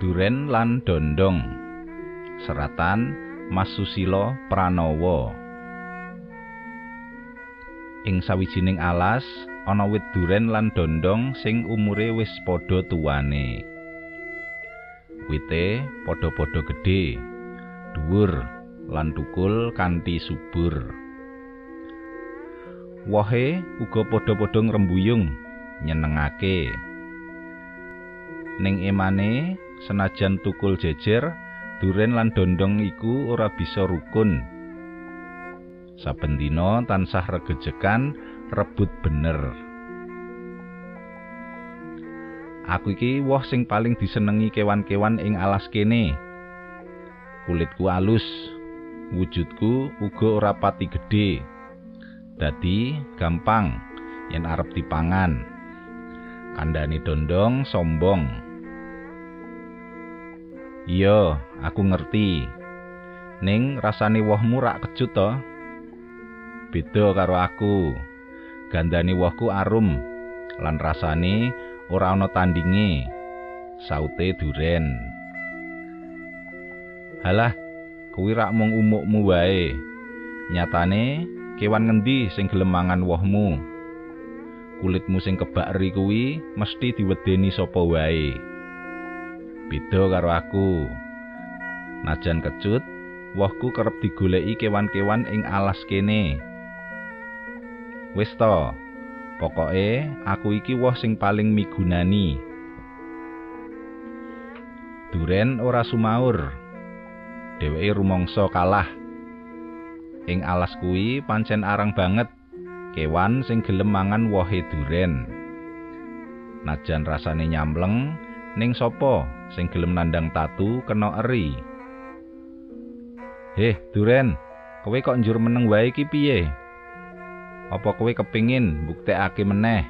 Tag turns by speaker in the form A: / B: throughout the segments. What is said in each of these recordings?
A: Duren lan Dondong. Seratan Mas Susilo Pranowo. Ing sawijining alas ana wit duren lan dondong sing umure wis padha tuwane. Wite padha-padha gedhe, dhuwur lan tukul kanthi subur. Wohe uga padha-padha ngrembuyung, nyenengake. Ning emane senajan tukul jejer, duren lan dondong iku ora bisa rukun. Saben dina tansah regejekan rebut bener. Aku iki woh sing paling disenengi kewan-kewan ing alas kene. Kulitku alus, wujudku uga ora pati gedhe. Dadi gampang yen arep dipangan. Kandhane dondong sombong. Iya, aku ngerti. Ning rasane wohmu rak kecut to. beda karo aku. Gandane wohku arum lan rasane ora ana tandinge. Saute duren. Halah, kuwi rak mung umukmu wae. Nyatane kewan ngendi sing gelem mangan wohmu? Kulitmu sing kebak eri kuwi mesti diwedeni sapa wae. Beda karo aku. Najan kecut, wohku kerep digoleki kewan-kewan ing alas kene. Wis to. Pokoke aku iki woh sing paling migunani. Duren ora sumaur. Dheweke rumangsa kalah. Ing alas kuwi pancen arang banget kewan sing gelem mangan wohe duren. Najan rasane nyamleng, ning sapa sing gelem nandang tatu kena eri. Heh, duren, kowe kok njur meneng wae iki piye? Apa kowe kepingin mbuktekake meneh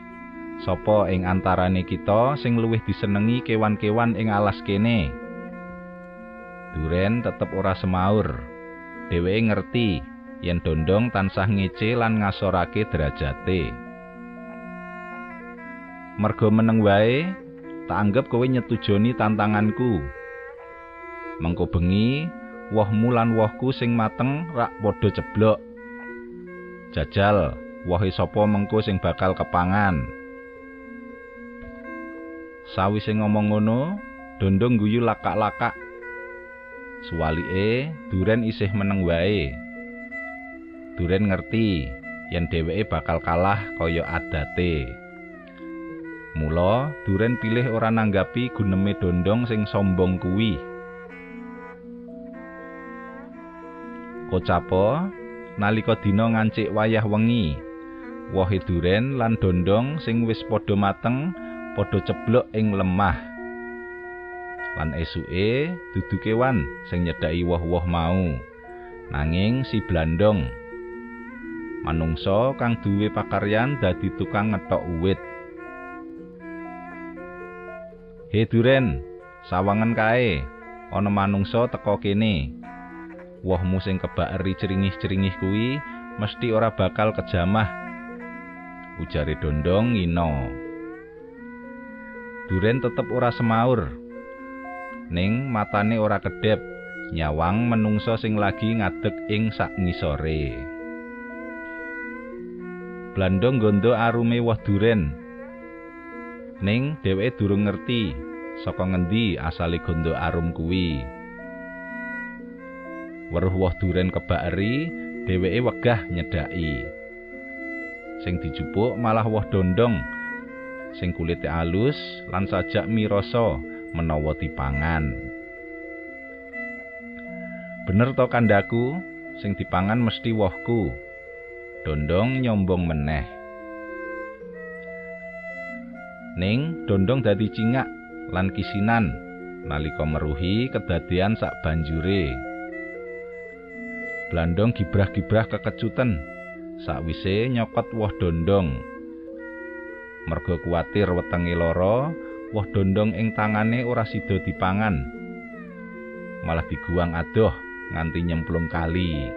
A: sapa ing antarane kita sing luwih disenengi kewan-kewan ing alas kene? Duren tetep ora semaur. Dheweke ngerti yen dondong tansah ngece lan ngasorake derajate. Mergo meneng wae, tak anggap kowe nyetujoni tantanganku. Mengko bengi, wohmu lan wohku sing mateng rak padha ceblok. Jajal, wohe sapa mengko sing bakal kepangan. Sawise ngomong ngono, Dondong guyu lakak-lakak. Suwalike, Duren isih meneng wae. Duren ngerti yen dheweke bakal kalah kaya adate. Mula, Duren pilih ora nanggapi guneme Dondong sing sombong kuwi. Kocapo, nalika dina ngancik wayah wengi, wohe duren lan dondong sing wis padha mateng padha ceblok ing lemah. Lan esuke dudu kewan sing nyedaki woh-woh mau. Nanging si blandong manungsa kang duwe pakaryan dadi tukang ngetok uwit. He duren, sawangan kae, ana manungsa teka kene. Wohmu sing kebak eri ceringih-ceringih kuwi mesti ora bakal kejamah. Ujare Dondong ngino. Duren tetep ora semaur. Ning matane ora kedep, nyawang menungsa sing lagi ngadeg ing sak ngisore. Blandong gondo arume woh duren. Ning dheweke durung ngerti saka ngendi asale gondo arum kuwi. Weruh woh duren kebak eri, dheweke wegah nyedaki. Sing dijupuk malah woh dondong sing kulite alus lan sajak mirasa menawa dipangan. Bener to kandaku, sing dipangan mesti wohku. Dondong nyombong meneh. Ning dondong dadi cingak lan kisinan nalika meruhi kedadian sak banjure. Blandong gibrah-gibrah kekecutan sakwise nyokot woh dondong. Merga kuwatir wetenge lara, woh dondong ing tangane ora sida dipangan. Malah diguang adoh nganti nyemplung kali.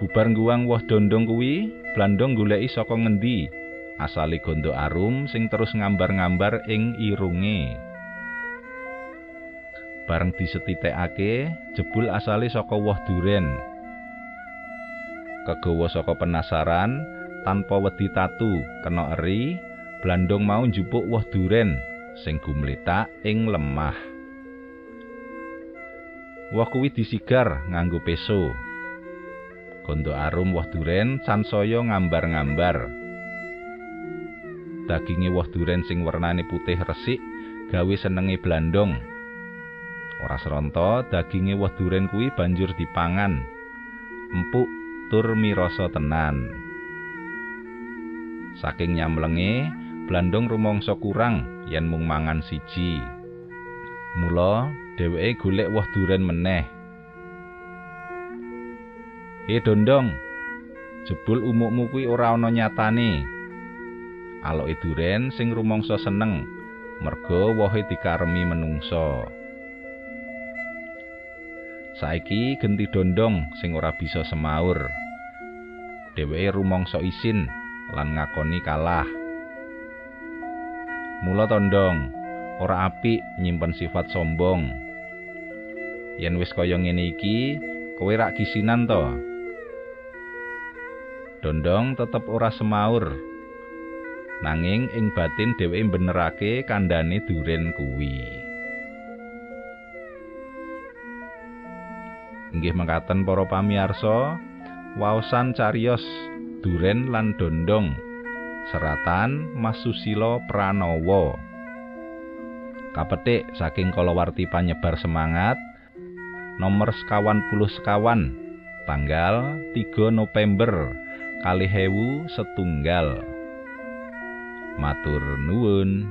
A: Bubar nguwang woh dondong kuwi, Blandong goleki saka ngendi asale gondo arum sing terus ngambar-ngambar ing irunge. bareng disetitekake jebul asale saka woh duren. Kegawa saka penasaran tanpa wedi tatu kena eri blandong mau njupuk woh duren sing gumletak ing lemah. Woh kuwi disigar nganggo peso. Gondo arum woh duren sansaya ngambar-ngambar daginge woh duren sing wernane putih resik gawe senenge blandong. Ora seronto daginge woh duren kuwi banjur dipangan. Empuk tur mirasa tenan. Saking nyamlenge blandong rumangsa kurang yen mung mangan siji. Mula dheweke golek woh duren meneh. He dondong, jebul umukmu kuwi ora ana nyatane. Aloke duren sing rumangsa seneng, merga wohe dikaremi menungsa. Saiki genti dondong sing ora bisa semaur. Dheweke rumangsa isin lan ngakoni kalah. Mula tondong, ora apik nyimpen sifat sombong. Yen wis kaya ngene iki, kowe rak kisinan to. Dondong tetep ora semaur. Nanging ing batin dheweke benerake kandhane duren kuwi. Inggih mengkaten para pamirsa, waosan cariyos duren lan dondong seratan Masusila Pranowo. Kapetik saking kalawarti panyebar semangat nomor sekawan puluh sekawan tanggal 3 November kalih ewu setunggal matur nuwun